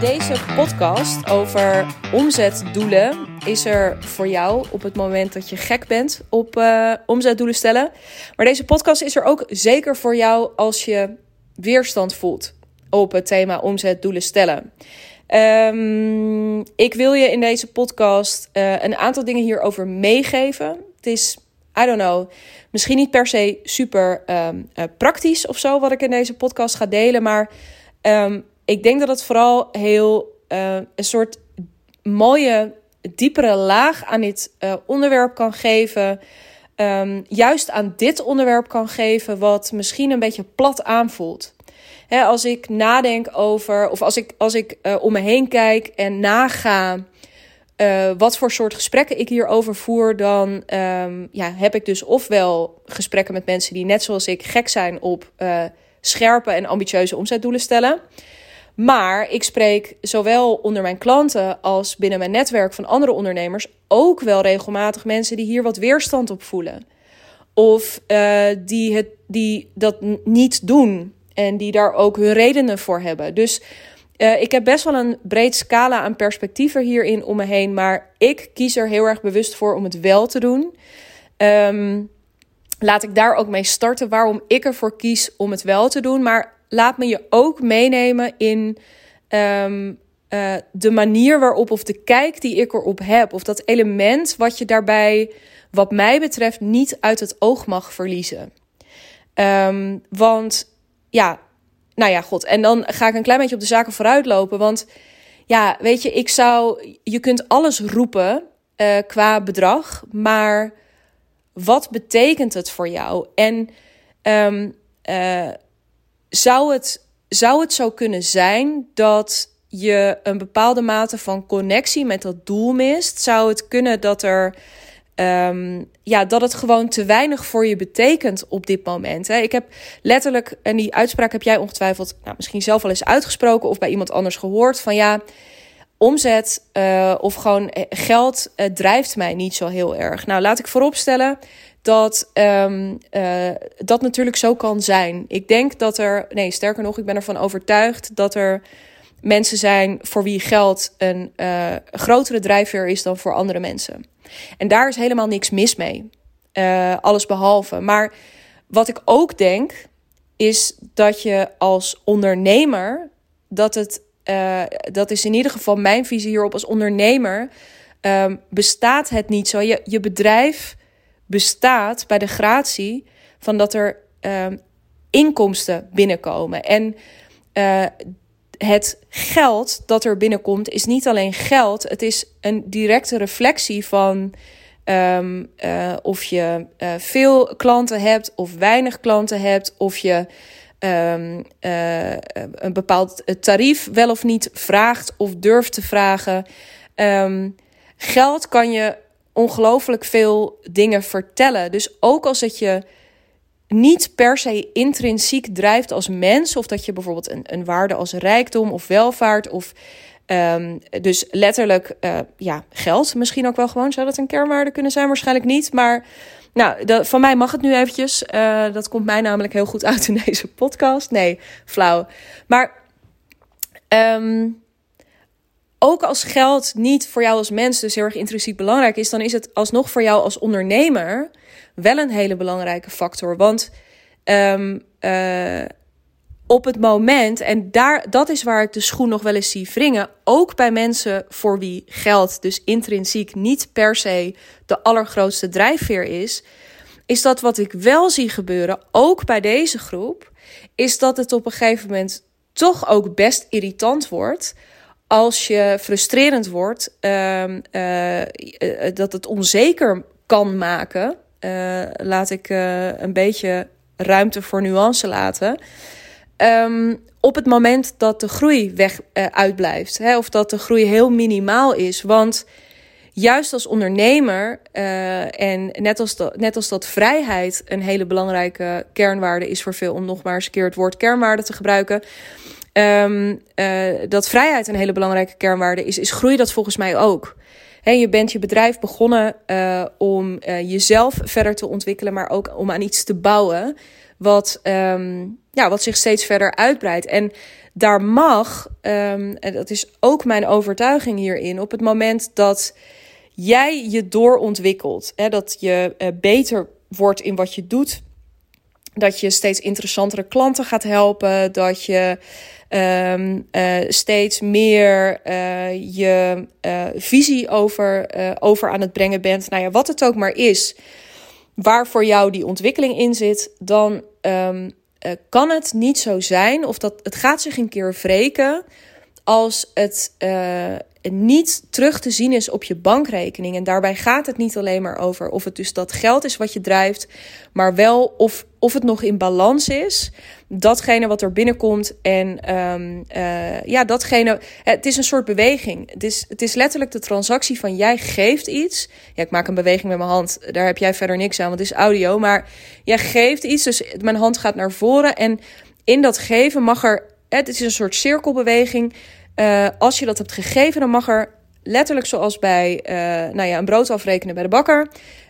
Deze podcast over omzetdoelen is er voor jou op het moment dat je gek bent op uh, omzetdoelen stellen. Maar deze podcast is er ook zeker voor jou als je weerstand voelt op het thema omzetdoelen stellen. Um, ik wil je in deze podcast uh, een aantal dingen hierover meegeven. Het is, I don't know, misschien niet per se super um, uh, praktisch of zo wat ik in deze podcast ga delen, maar um, ik denk dat het vooral heel uh, een soort mooie, diepere laag aan dit uh, onderwerp kan geven. Um, juist aan dit onderwerp kan geven, wat misschien een beetje plat aanvoelt. Als ik nadenk over, of als ik, als ik uh, om me heen kijk en naga wat voor soort gesprekken ik hierover voer, dan um, ja, heb ik dus ofwel gesprekken met mensen die net zoals ik gek zijn op scherpe en ambitieuze omzetdoelen stellen. Maar ik spreek zowel onder mijn klanten als binnen mijn netwerk van andere ondernemers ook wel regelmatig mensen die hier wat weerstand op voelen. Of uh, die, het, die dat niet doen en die daar ook hun redenen voor hebben. Dus uh, ik heb best wel een breed scala aan perspectieven hierin om me heen. Maar ik kies er heel erg bewust voor om het wel te doen. Um, laat ik daar ook mee starten waarom ik ervoor kies om het wel te doen. Maar laat me je ook meenemen in um, uh, de manier waarop of de kijk die ik erop heb. Of dat element wat je daarbij, wat mij betreft, niet uit het oog mag verliezen. Um, want ja, nou ja, god. En dan ga ik een klein beetje op de zaken vooruit lopen. Want ja, weet je, ik zou. Je kunt alles roepen uh, qua bedrag. Maar wat betekent het voor jou? En um, uh, zou, het, zou het zo kunnen zijn dat je een bepaalde mate van connectie met dat doel mist? Zou het kunnen dat er. Um, ja, dat het gewoon te weinig voor je betekent op dit moment. Hè? Ik heb letterlijk, en die uitspraak heb jij ongetwijfeld nou, misschien zelf al eens uitgesproken of bij iemand anders gehoord: van ja, omzet uh, of gewoon geld uh, drijft mij niet zo heel erg. Nou, laat ik vooropstellen dat um, uh, dat natuurlijk zo kan zijn. Ik denk dat er, nee, sterker nog, ik ben ervan overtuigd dat er mensen zijn voor wie geld een uh, grotere drijfveer is dan voor andere mensen. En daar is helemaal niks mis mee. Uh, alles behalve. Maar wat ik ook denk, is dat je als ondernemer, dat het, dat is in ieder geval mijn visie hierop als ondernemer, um, bestaat het niet zo. Je, je bedrijf bestaat bij de gratie van dat er uh, inkomsten binnenkomen. En uh, het geld dat er binnenkomt is niet alleen geld, het is een directe reflectie van um, uh, of je uh, veel klanten hebt of weinig klanten hebt, of je uh, een bepaald tarief wel of niet vraagt of durft te vragen. Geld kan je ongelooflijk veel dingen vertellen. Dus ook als het je niet per se intrinsiek drijft als mens, of dat je bijvoorbeeld een, een waarde als rijkdom of welvaart of um, dus letterlijk uh, ja, geld misschien ook wel gewoon zou dat een kernwaarde kunnen zijn, waarschijnlijk niet, maar nou, dat, van mij mag het nu eventjes. Uh, dat komt mij namelijk heel goed uit in deze podcast. Nee, flauw. Maar um, ook als geld niet voor jou als mens dus heel erg intrinsiek belangrijk is, dan is het alsnog voor jou als ondernemer wel een hele belangrijke factor. Want um, uh, op het moment, en daar, dat is waar ik de schoen nog wel eens zie wringen, ook bij mensen voor wie geld dus intrinsiek niet per se de allergrootste drijfveer is, is dat wat ik wel zie gebeuren, ook bij deze groep, is dat het op een gegeven moment toch ook best irritant wordt als je frustrerend wordt, uh, uh, dat het onzeker kan maken. Uh, laat ik een beetje ruimte voor nuance laten. Um, op het moment dat de groei weg uitblijft, hè, of dat de groei heel minimaal is. Want juist als ondernemer, en net als, dat, net als dat vrijheid een hele belangrijke kernwaarde is voor veel, om nog maar eens een keer het woord kernwaarde te gebruiken Um, uh, dat vrijheid een hele belangrijke kernwaarde is, is groei dat volgens mij ook. je bent je bedrijf begonnen uh, om uh, jezelf verder te ontwikkelen, maar ook om aan iets te bouwen wat, um, ja, wat zich steeds verder uitbreidt. En daar mag, um, en dat is ook mijn overtuiging hierin, op het moment dat jij je doorontwikkelt, hè, dat je beter wordt in wat je doet, dat je steeds interessantere klanten gaat helpen, dat je um, uh, steeds meer uh, je uh, visie over, over aan het brengen bent. Nou ja, wat het ook maar is, waar voor jou die ontwikkeling in zit, dan um, kan het niet zo zijn, of dat het gaat zich een keer wreken als het niet terug te zien is op je bankrekening. En daarbij gaat het niet alleen maar over of het dus dat geld is wat je drijft, maar wel of, of het nog in balans is. Datgene wat er binnenkomt en um, uh, ja, datgene. Het is een soort beweging. Het is, het is letterlijk de transactie van jij geeft iets. Ja, ik maak een beweging met mijn hand. Daar heb jij verder niks aan, want het is audio. Maar jij geeft iets, dus mijn hand gaat naar voren. En in dat geven mag er. Het is een soort cirkelbeweging. Uh, als je dat hebt gegeven, dan mag er letterlijk zoals bij uh, nou ja, een brood afrekenen bij de bakker.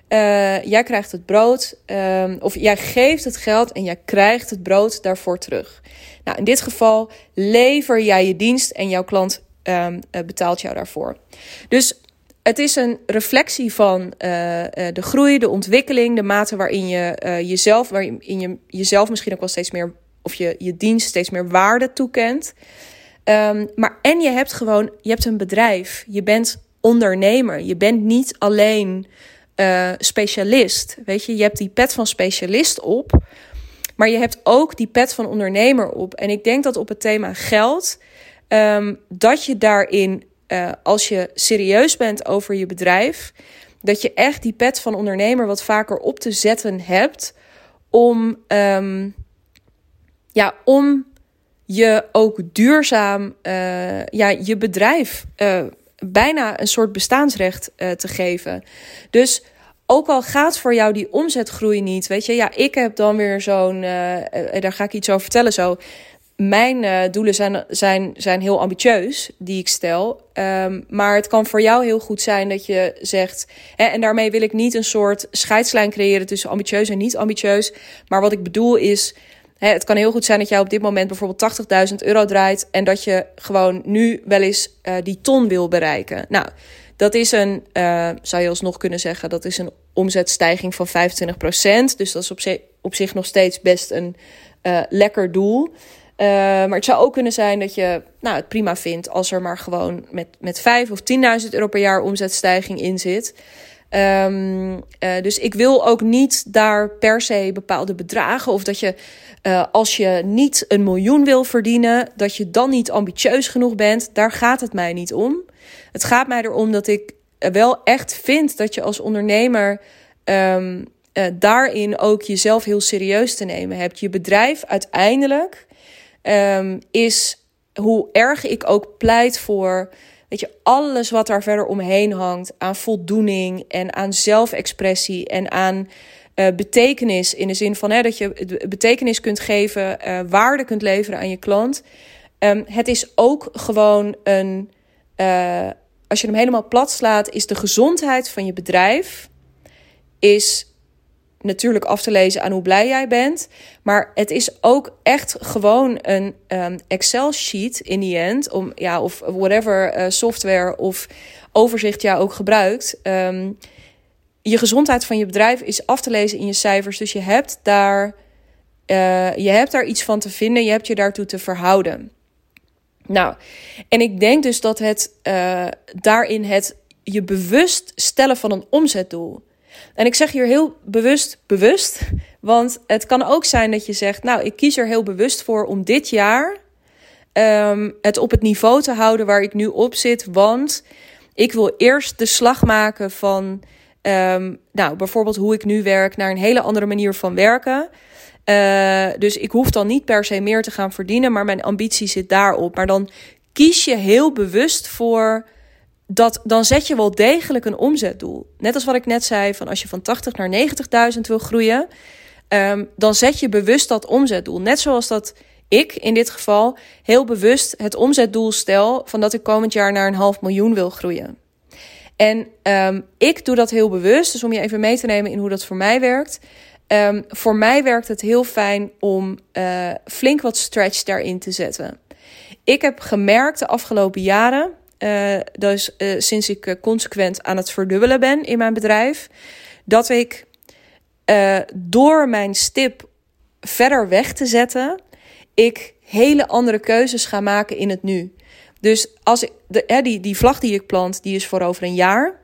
Uh, jij krijgt het brood, um, of jij geeft het geld en jij krijgt het brood daarvoor terug. Nou, in dit geval lever jij je dienst en jouw klant um, betaalt jou daarvoor. Dus het is een reflectie van de groei, de ontwikkeling, de mate waarin je jezelf, waarin je jezelf misschien ook wel steeds meer, of je je dienst steeds meer waarde toekent. Um, maar en je hebt gewoon, je hebt een bedrijf. Je bent ondernemer. Je bent niet alleen uh, specialist. Weet je, je hebt die pet van specialist op. Maar je hebt ook die pet van ondernemer op. En ik denk dat op het thema geld, um, dat je daarin, uh, als je serieus bent over je bedrijf, dat je echt die pet van ondernemer wat vaker op te zetten hebt om, um, ja, om je ook duurzaam uh, ja, je bedrijf uh, bijna een soort bestaansrecht uh, te geven. Dus ook al gaat voor jou die omzetgroei niet, weet je, ja, ik heb dan weer zo'n, daar ga ik iets over vertellen zo. Mijn doelen zijn, zijn, zijn heel ambitieus, die ik stel. Um, maar het kan voor jou heel goed zijn dat je zegt. Hè, en daarmee wil ik niet een soort scheidslijn creëren tussen ambitieus en niet ambitieus. Maar wat ik bedoel is het kan heel goed zijn dat jij op dit moment bijvoorbeeld 80.000 euro draait en dat je gewoon nu wel eens uh, die ton wil bereiken. Nou, dat is een, uh, zou je alsnog kunnen zeggen, dat is een omzetstijging van 25%. Dus dat is op, zich, nog steeds best een uh, lekker doel. maar het zou ook kunnen zijn dat je nou, het prima vindt als er maar gewoon met, met 5 of 10.000 euro per jaar omzetstijging in zit. Um, uh, dus ik wil ook niet daar per se bepaalde bedragen of dat je uh, als je niet een miljoen wil verdienen, dat je dan niet ambitieus genoeg bent. Daar gaat het mij niet om. Het gaat mij erom dat ik wel echt vind dat je als ondernemer uh, daarin ook jezelf heel serieus te nemen hebt. Je bedrijf uiteindelijk um, is hoe erg ik ook pleit voor Weet je, alles wat daar verder omheen hangt aan voldoening en aan zelfexpressie en aan uh, betekenis. In de zin van hè, dat je betekenis kunt geven, uh, waarde kunt leveren aan je klant. Um, het is ook gewoon een. Uh, als je hem helemaal plat slaat, is de gezondheid van je bedrijf. Is natuurlijk af te lezen aan hoe blij jij bent. Maar het is ook echt gewoon een um, Excel-sheet in die end. Om, ja, of whatever uh, software of overzicht jij ook gebruikt. Um, je gezondheid van je bedrijf is af te lezen in je cijfers. Dus je hebt daar, uh, je hebt daar iets van te vinden. Je hebt je daartoe te verhouden. Nou, en ik denk dus dat het uh, daarin het je bewust stellen van een omzetdoel en ik zeg hier heel bewust bewust, want het kan ook zijn dat je zegt, nou, ik kies er heel bewust voor om dit jaar um, het op het niveau te houden waar ik nu op zit, want ik wil eerst de slag maken van, um, nou, bijvoorbeeld hoe ik nu werk naar een hele andere manier van werken. Uh, dus ik hoef dan niet per se meer te gaan verdienen, maar mijn ambitie zit daarop. Maar dan kies je heel bewust voor dat, dan zet je wel degelijk een omzetdoel. Net als wat ik net zei, van als je van 80 naar 90.000 wil groeien, um, dan zet je bewust dat omzetdoel. Net zoals dat ik in dit geval heel bewust het omzetdoel stel van dat ik komend jaar naar een half miljoen wil groeien. En um, ik doe dat heel bewust. Dus om je even mee te nemen in hoe dat voor mij werkt. Um, voor mij werkt het heel fijn om uh, flink wat stretch daarin te zetten. Ik heb gemerkt de afgelopen jaren, uh, dus uh, sinds ik consequent aan het verdubbelen ben in mijn bedrijf, dat ik door mijn stip verder weg te zetten, ik hele andere keuzes ga maken in het nu. Dus als ik, de, hè, die, die vlag die ik plant, die is voor over een jaar.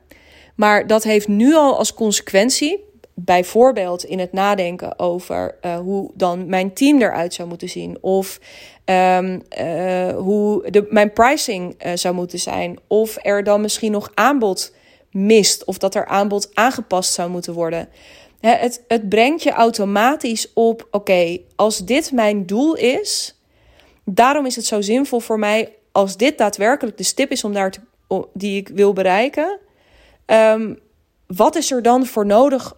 Maar dat heeft nu al als consequentie, bijvoorbeeld in het nadenken over hoe dan mijn team eruit zou moeten zien. Of um, uh, hoe de, mijn pricing uh, zou moeten zijn. Of er dan misschien nog aanbod mist. Of dat er aanbod aangepast zou moeten worden. Het, het brengt je automatisch op: oké, als dit mijn doel is, daarom is het zo zinvol voor mij als dit daadwerkelijk de stip is om daar te, die ik wil bereiken, um, wat is er dan voor nodig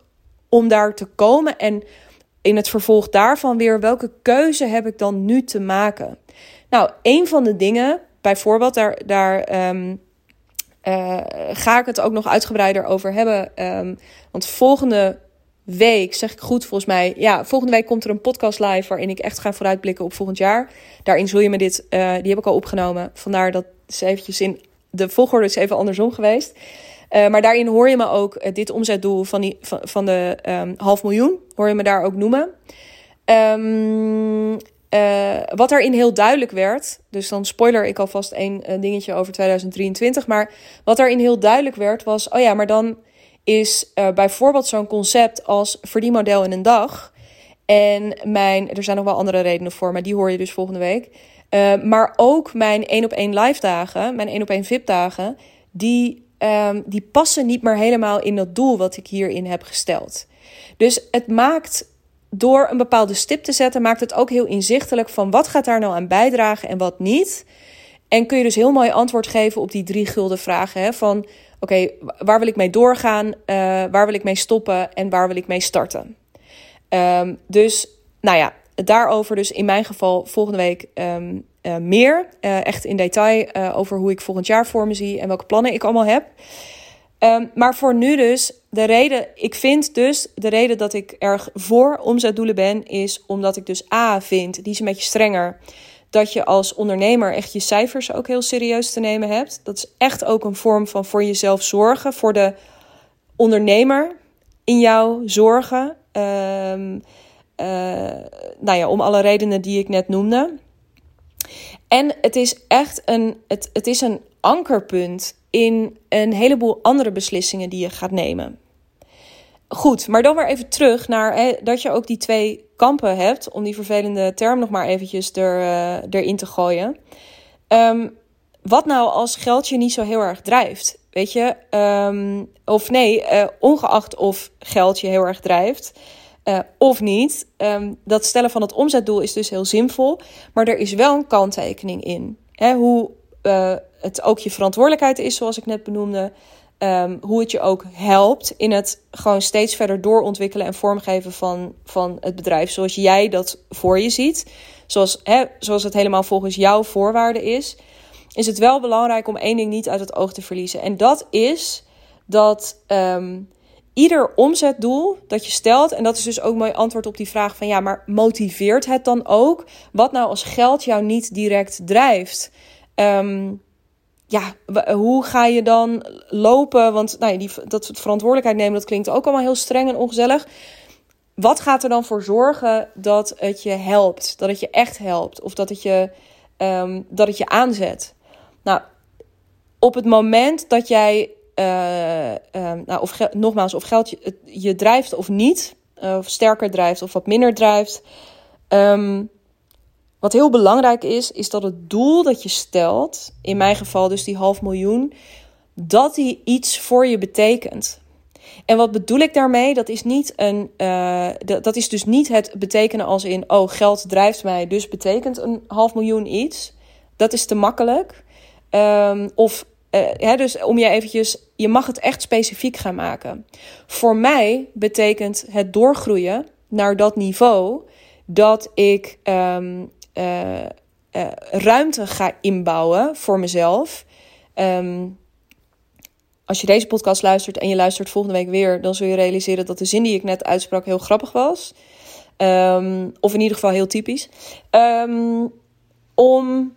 om daar te komen? En in het vervolg daarvan weer, welke keuze heb ik dan nu te maken? Nou, een van de dingen, bijvoorbeeld, daar, daar um, uh, ga ik het ook nog uitgebreider over hebben. Um, want volgende week, zeg ik goed volgens mij. Ja, volgende week komt er een podcast live waarin ik echt ga vooruitblikken op volgend jaar. Daarin zul je me dit, uh, die heb ik al opgenomen. Vandaar dat is eventjes in de volgorde is even andersom geweest. Uh, maar daarin hoor je me ook uh, dit omzetdoel van, die, van, de um, half miljoen, hoor je me daar ook noemen. Um, uh, wat daarin heel duidelijk werd, dus dan spoiler ik alvast één dingetje over 2023. Maar wat daarin heel duidelijk werd was: oh ja, maar dan is bijvoorbeeld zo'n concept als verdienmodel in een dag. En mijn, er zijn nog wel andere redenen voor, maar die hoor je dus volgende week. Maar ook mijn één op één live dagen, mijn één op één VIP dagen, die, um, die passen niet meer helemaal in dat doel wat ik hierin heb gesteld. Dus het maakt door een bepaalde stip te zetten, maakt het ook heel inzichtelijk van wat gaat daar nou aan bijdragen en wat niet. En kun je dus heel mooi antwoord geven op die drie gulden vragen. Hè, van oké, waar wil ik mee doorgaan? Uh, waar wil ik mee stoppen? En waar wil ik mee starten? Um, dus, nou ja, daarover dus in mijn geval volgende week um, uh, meer. Uh, echt in detail over hoe ik volgend jaar voor me zie en welke plannen ik allemaal heb. Um, maar voor nu dus, de reden, ik vind dus, de reden dat ik erg voor omzetdoelen ben, is omdat ik dus A vind, die is een beetje strenger dat je als ondernemer echt je cijfers ook heel serieus te nemen hebt. Dat is echt ook een vorm van voor jezelf zorgen, voor de ondernemer in jou zorgen. Uh, nou ja, om alle redenen die ik net noemde. En het is echt een, het, het is een ankerpunt in een heleboel andere beslissingen die je gaat nemen. Goed, maar dan weer even terug naar hè, dat je ook die twee kampen hebt, om die vervelende term nog maar eventjes er, uh, erin te gooien. Um, wat nou als geld je niet zo heel erg drijft? Weet je, um, of nee, uh, ongeacht of geld je heel erg drijft uh, of niet. Um, dat stellen van het omzetdoel is dus heel zinvol, maar er is wel een kanttekening in. Hè, hoe het ook je verantwoordelijkheid is, zoals ik net benoemde. Um, hoe het je ook helpt in het gewoon steeds verder doorontwikkelen en vormgeven van, van het bedrijf zoals jij dat voor je ziet. Zoals, hè, zoals het helemaal volgens jouw voorwaarden is. Is het wel belangrijk om één ding niet uit het oog te verliezen. En dat is dat um, ieder omzetdoel dat je stelt, en dat is dus ook mijn antwoord op die vraag van ja, maar motiveert het dan ook? Wat nou als geld jou niet direct drijft? Um, ja, hoe ga je dan lopen? Want nou ja, die, dat verantwoordelijkheid nemen, dat klinkt ook allemaal heel streng en ongezellig. Wat gaat er dan voor zorgen dat het je helpt? Dat het je echt helpt? Of dat het je, um, dat het je aanzet? Nou, op het moment dat jij, uh, um, nou, of nogmaals, of geld je, je drijft of niet, uh, of sterker drijft of wat minder drijft. Um, wat heel belangrijk is, is dat het doel dat je stelt, in mijn geval dus die half miljoen, dat die iets voor je betekent. En wat bedoel ik daarmee? Dat is, niet een, uh, dat is dus niet het betekenen als in, oh, geld drijft mij, dus betekent een half miljoen iets. Dat is te makkelijk. Um, of, uh, dus om je eventjes, je mag het echt specifiek gaan maken. Voor mij betekent het doorgroeien naar dat niveau dat ik um, uh, ruimte ga inbouwen voor mezelf. Um, als je deze podcast luistert en je luistert volgende week weer, dan zul je realiseren dat de zin die ik net uitsprak heel grappig was. Ehm, of in ieder geval heel typisch. Ehm, om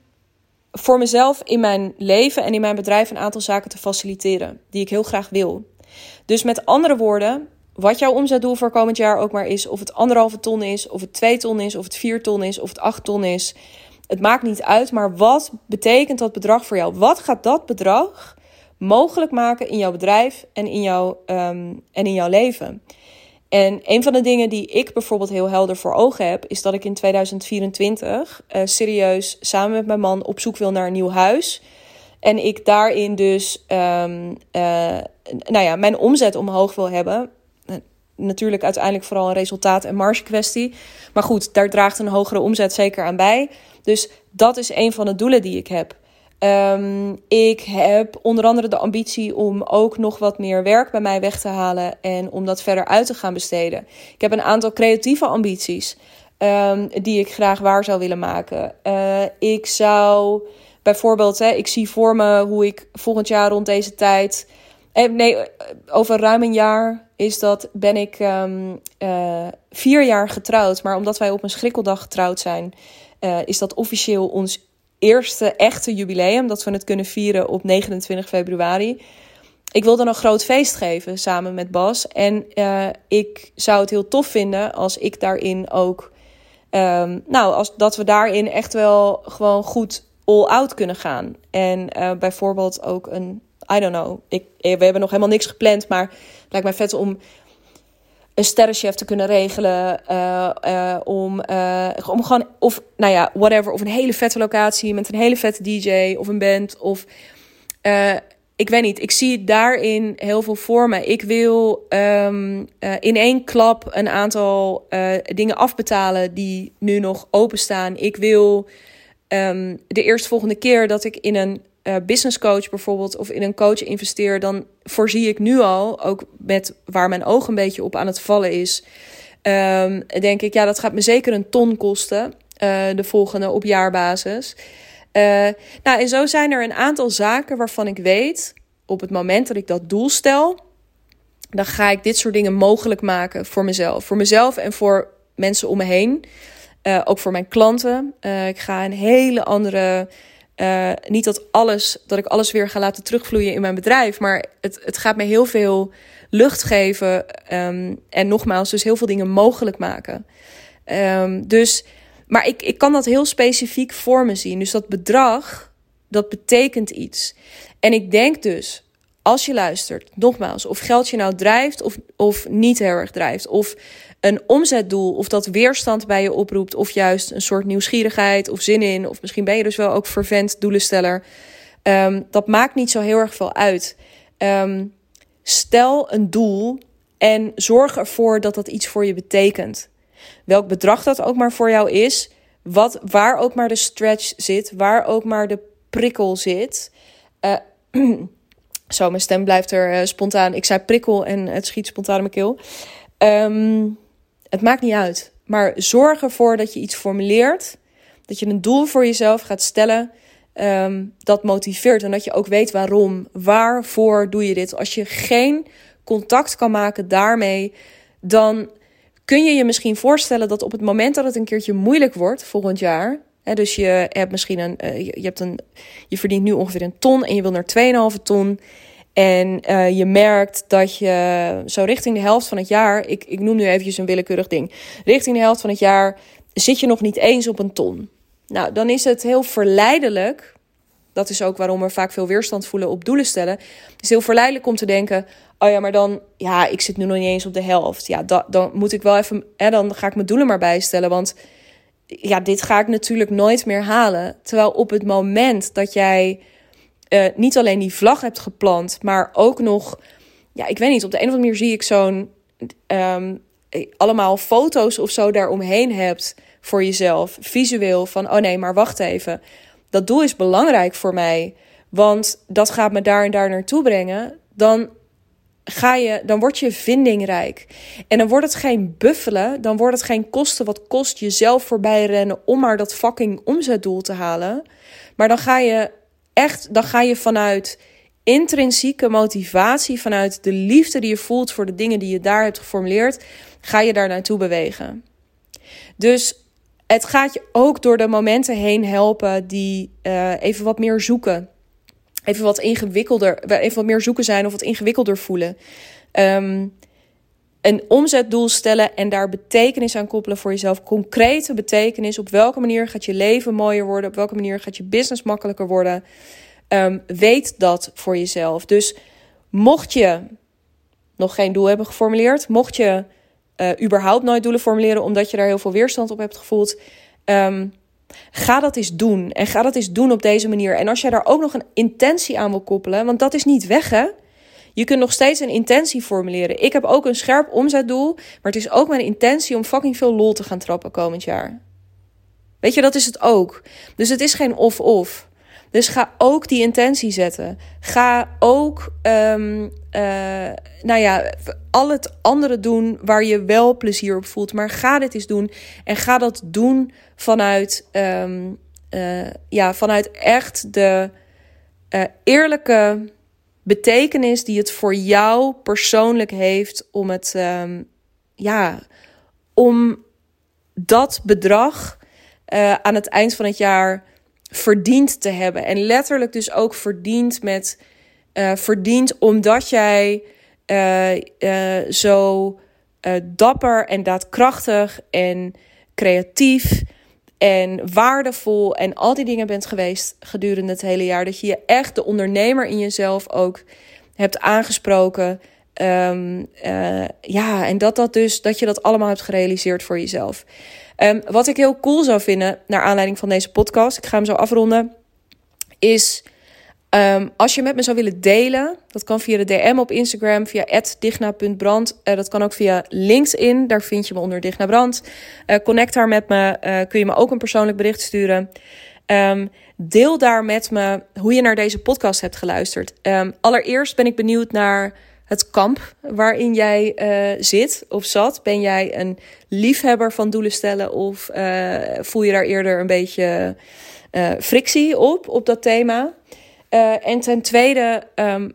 voor mezelf in mijn leven en in mijn bedrijf een aantal zaken te faciliteren die ik heel graag wil. Dus met andere woorden, wat jouw omzetdoel voor komend jaar ook maar is, of het anderhalve ton is, of het twee ton is, of het vier ton is, of het acht ton is. Het maakt niet uit, maar wat betekent dat bedrag voor jou? Wat gaat dat bedrag mogelijk maken in jouw bedrijf en in jouw, ehm, en in jouw leven? En een van de dingen die ik bijvoorbeeld heel helder voor ogen heb, is dat ik in 2024 uh, eh, serieus samen met mijn man op zoek wil naar een nieuw huis. En ik daarin dus um, uh, nou ja, mijn omzet omhoog wil hebben. Natuurlijk uiteindelijk vooral een resultaat- en marge kwestie. Maar goed, daar draagt een hogere omzet zeker aan bij. Dus dat is een van de doelen die ik heb. Um, ik heb onder andere de ambitie om ook nog wat meer werk bij mij weg te halen en om dat verder uit te gaan besteden. Ik heb een aantal creatieve ambities um, die ik graag waar zou willen maken. Uh, ik zou bijvoorbeeld, hè, ik zie voor me hoe ik volgend jaar rond deze tijd. Eh, nee, over ruim een jaar is dat, ben ik uh, vier jaar getrouwd. Maar omdat wij op een schrikkeldag getrouwd zijn, is dat officieel ons eerste echte jubileum. Dat we het kunnen vieren op 29 februari. Ik wil dan een groot feest geven samen met Bas. En uh, ik zou het heel tof vinden als ik daarin ook. Um, nou, als dat we daarin echt wel gewoon goed all-out kunnen gaan. En uh, bijvoorbeeld ook een. I don't know. Ik, we hebben nog helemaal niks gepland. Maar het lijkt mij vet om een sterrenchef te kunnen regelen. Uh, uh, om, uh, om gewoon, of nou ja, whatever. Of een hele vette locatie met een hele vette DJ of een band. Of ik weet niet. Ik zie daarin heel veel vormen. Ik wil um, in één klap een aantal dingen afbetalen die nu nog openstaan. Ik wil um, de eerstvolgende keer dat ik in een uh, business coach bijvoorbeeld of in een coach investeer, dan voorzie ik nu al, ook met waar mijn oog een beetje op aan het vallen is, um, denk ik, ja, dat gaat me zeker een ton kosten, uh, de volgende op jaarbasis. Uh, nou, en zo zijn er een aantal zaken waarvan ik weet, op het moment dat ik dat doel stel, dan ga ik dit soort dingen mogelijk maken voor mezelf. Voor mezelf en voor mensen om me heen. Ook voor mijn klanten. Ik ga een hele andere uh, niet dat alles, dat ik alles weer ga laten terugvloeien in mijn bedrijf. Maar het, het gaat me heel veel lucht geven. Um, en nogmaals, dus heel veel dingen mogelijk maken. Um, dus, maar ik, ik kan dat heel specifiek voor me zien. Dus dat bedrag, dat betekent iets. En ik denk dus, als je luistert, nogmaals, of geld je nou drijft of, of niet heel erg drijft. Of een omzetdoel of dat weerstand bij je oproept of juist een soort nieuwsgierigheid of zin in of misschien ben je dus wel ook vervent doelensteller. Um, dat maakt niet zo heel erg veel uit. Um, stel een doel en zorg ervoor dat dat iets voor je betekent. Welk bedrag dat ook maar voor jou is, wat, waar ook maar de stretch zit, waar ook maar de prikkel zit. Uh, zo, mijn stem blijft er uh, spontaan. Ik zei prikkel en het schiet spontaan in mijn keel. Um, het maakt niet uit. Maar zorg ervoor dat je iets formuleert. Dat je een doel voor jezelf gaat stellen. Um, dat motiveert. En dat je ook weet waarom. Waarvoor doe je dit? Als je geen contact kan maken daarmee. Dan kun je je misschien voorstellen dat op het moment dat het een keertje moeilijk wordt volgend jaar. Hè, dus je hebt misschien een, je, je, hebt een. Je verdient nu ongeveer een ton en je wil naar 2,5 ton. En uh, je merkt dat je zo richting de helft van het jaar, ik, ik noem nu eventjes een willekeurig ding, richting de helft van het jaar zit je nog niet eens op een ton. Nou, dan is het heel verleidelijk. Dat is ook waarom we vaak veel weerstand voelen op doelen stellen. Het is heel verleidelijk om te denken: oh ja, maar dan, ja, ik zit nu nog niet eens op de helft. Ja, da, dan moet ik wel even, hè, dan ga ik mijn doelen maar bijstellen. Want ja, dit ga ik natuurlijk nooit meer halen. Terwijl op het moment dat jij uh, niet alleen die vlag hebt geplant, maar ook nog, ja, ik weet niet, op de een of andere manier zie ik zo'n um, allemaal foto's of zo daaromheen hebt voor jezelf, visueel van, oh nee, maar wacht even, dat doel is belangrijk voor mij, want dat gaat me daar en daar naartoe brengen, dan ga je, dan word je vindingrijk. En dan wordt het geen buffelen, dan wordt het geen kosten wat kost jezelf voorbij rennen om maar dat fucking omzetdoel te halen. Maar dan ga je echt, dan ga je vanuit intrinsieke motivatie, vanuit de liefde die je voelt voor de dingen die je daar hebt geformuleerd, ga je daar naartoe bewegen. Dus het gaat je ook door de momenten heen helpen die uh, even wat meer zoeken. Even wat ingewikkelder, even wat meer zoeken zijn of wat ingewikkelder voelen. Um, een omzetdoel stellen en daar betekenis aan koppelen voor jezelf. Concrete betekenis. Op welke manier gaat je leven mooier worden? Op welke manier gaat je business makkelijker worden? Um, weet dat voor jezelf. Dus mocht je nog geen doel hebben geformuleerd, mocht je uh, überhaupt nooit doelen formuleren omdat je daar heel veel weerstand op hebt gevoeld, um, ga dat eens doen. En ga dat eens doen op deze manier. En als jij daar ook nog een intentie aan wil koppelen, want dat is niet weg hè. Je kunt nog steeds een intentie formuleren. Ik heb ook een scherp omzetdoel, maar het is ook mijn intentie om fucking veel lol te gaan trappen komend jaar. Weet je, dat is het ook. Dus het is geen of-of. Dus ga ook die intentie zetten. Ga ook, um, uh, nou ja, al het andere doen waar je wel plezier op voelt. Maar ga dit eens doen. En ga dat doen vanuit, um, uh, ja, vanuit echt de uh, eerlijke betekenis die het voor jou persoonlijk heeft om het, um, ja, om dat bedrag uh, aan het eind van het jaar verdiend te hebben. En letterlijk dus ook verdiend met uh, verdiend omdat jij uh, zo dapper en daadkrachtig en creatief en waardevol en al die dingen bent geweest gedurende het hele jaar. Dat je je echt de ondernemer in jezelf ook hebt aangesproken. Um, uh, ja, en dat, dat, dus, dat je dat allemaal hebt gerealiseerd voor jezelf. Um, wat ik heel cool zou vinden, naar aanleiding van deze podcast, ik ga hem zo afronden, is Um, als je met me zou willen delen, dat kan via de DM op Instagram, via digna.brand. Uh, dat kan ook via LinkedIn, daar vind je me onder Digna Brand. Uh, connect daar met me, uh, kun je me ook een persoonlijk bericht sturen. Um, deel daar met me hoe je naar deze podcast hebt geluisterd. Um, allereerst ben ik benieuwd naar het kamp waarin jij zit of zat. Ben jij een liefhebber van doelen stellen of voel je daar eerder een beetje frictie op, op dat thema? Uh, en ten tweede, um,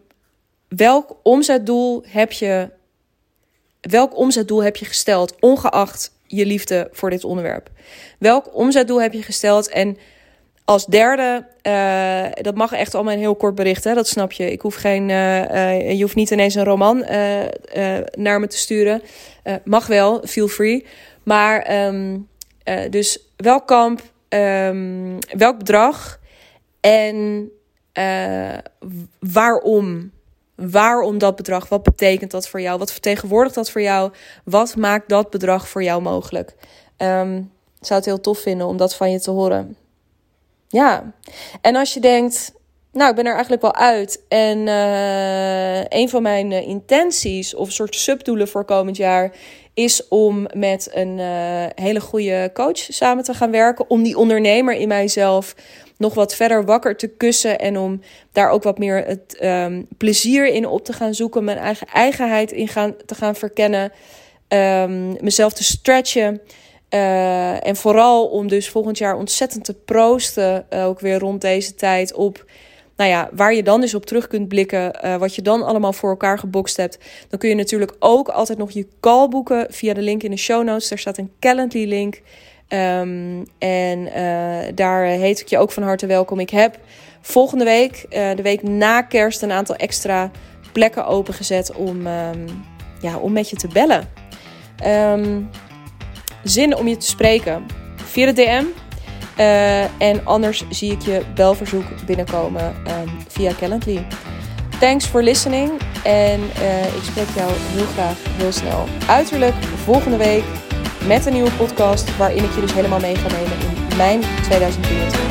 welk omzetdoel heb je, welk omzetdoel heb je gesteld, ongeacht je liefde voor dit onderwerp? Welk omzetdoel heb je gesteld? En als derde, uh, dat mag echt allemaal een heel kort bericht, hè? dat snap je. Ik hoef geen, uh, je hoeft niet ineens een roman naar me te sturen. mag wel, feel free. Maar um, dus welk kamp, um, welk bedrag en uh, waarom? Waarom dat bedrag? Wat betekent dat voor jou? Wat vertegenwoordigt dat voor jou? Wat maakt dat bedrag voor jou mogelijk? Um, zou het heel tof vinden om dat van je te horen. Ja, en als je denkt, nou, ik ben er eigenlijk wel uit. En uh, een van mijn uh, intenties of soort subdoelen voor komend jaar is om met een hele goede coach samen te gaan werken. Om die ondernemer in mijzelf nog wat verder wakker te kussen. En om daar ook wat meer het um, plezier in op te gaan zoeken. Mijn eigen eigenheid in gaan, te gaan verkennen. Um, mezelf te stretchen. Uh, en vooral om dus volgend jaar ontzettend te proosten. Uh, ook weer rond deze tijd op. Nou ja, waar je dan dus op terug kunt blikken, uh, wat je dan allemaal voor elkaar gebokst hebt. Dan kun je natuurlijk ook altijd nog je call boeken via de link in de show notes. Daar staat een Calendly link. Um, en uh, daar heet ik je ook van harte welkom. Ik heb volgende week, uh, de week na kerst, een aantal extra plekken opengezet om, um, ja, om met je te bellen. Um, zin om je te spreken via de DM. Uh, en anders zie ik je belverzoek binnenkomen via Calendly. Thanks for listening. En ik spreek jou heel graag heel snel. Uiterlijk volgende week met een nieuwe podcast waarin ik je dus helemaal mee ga nemen in mijn 2023.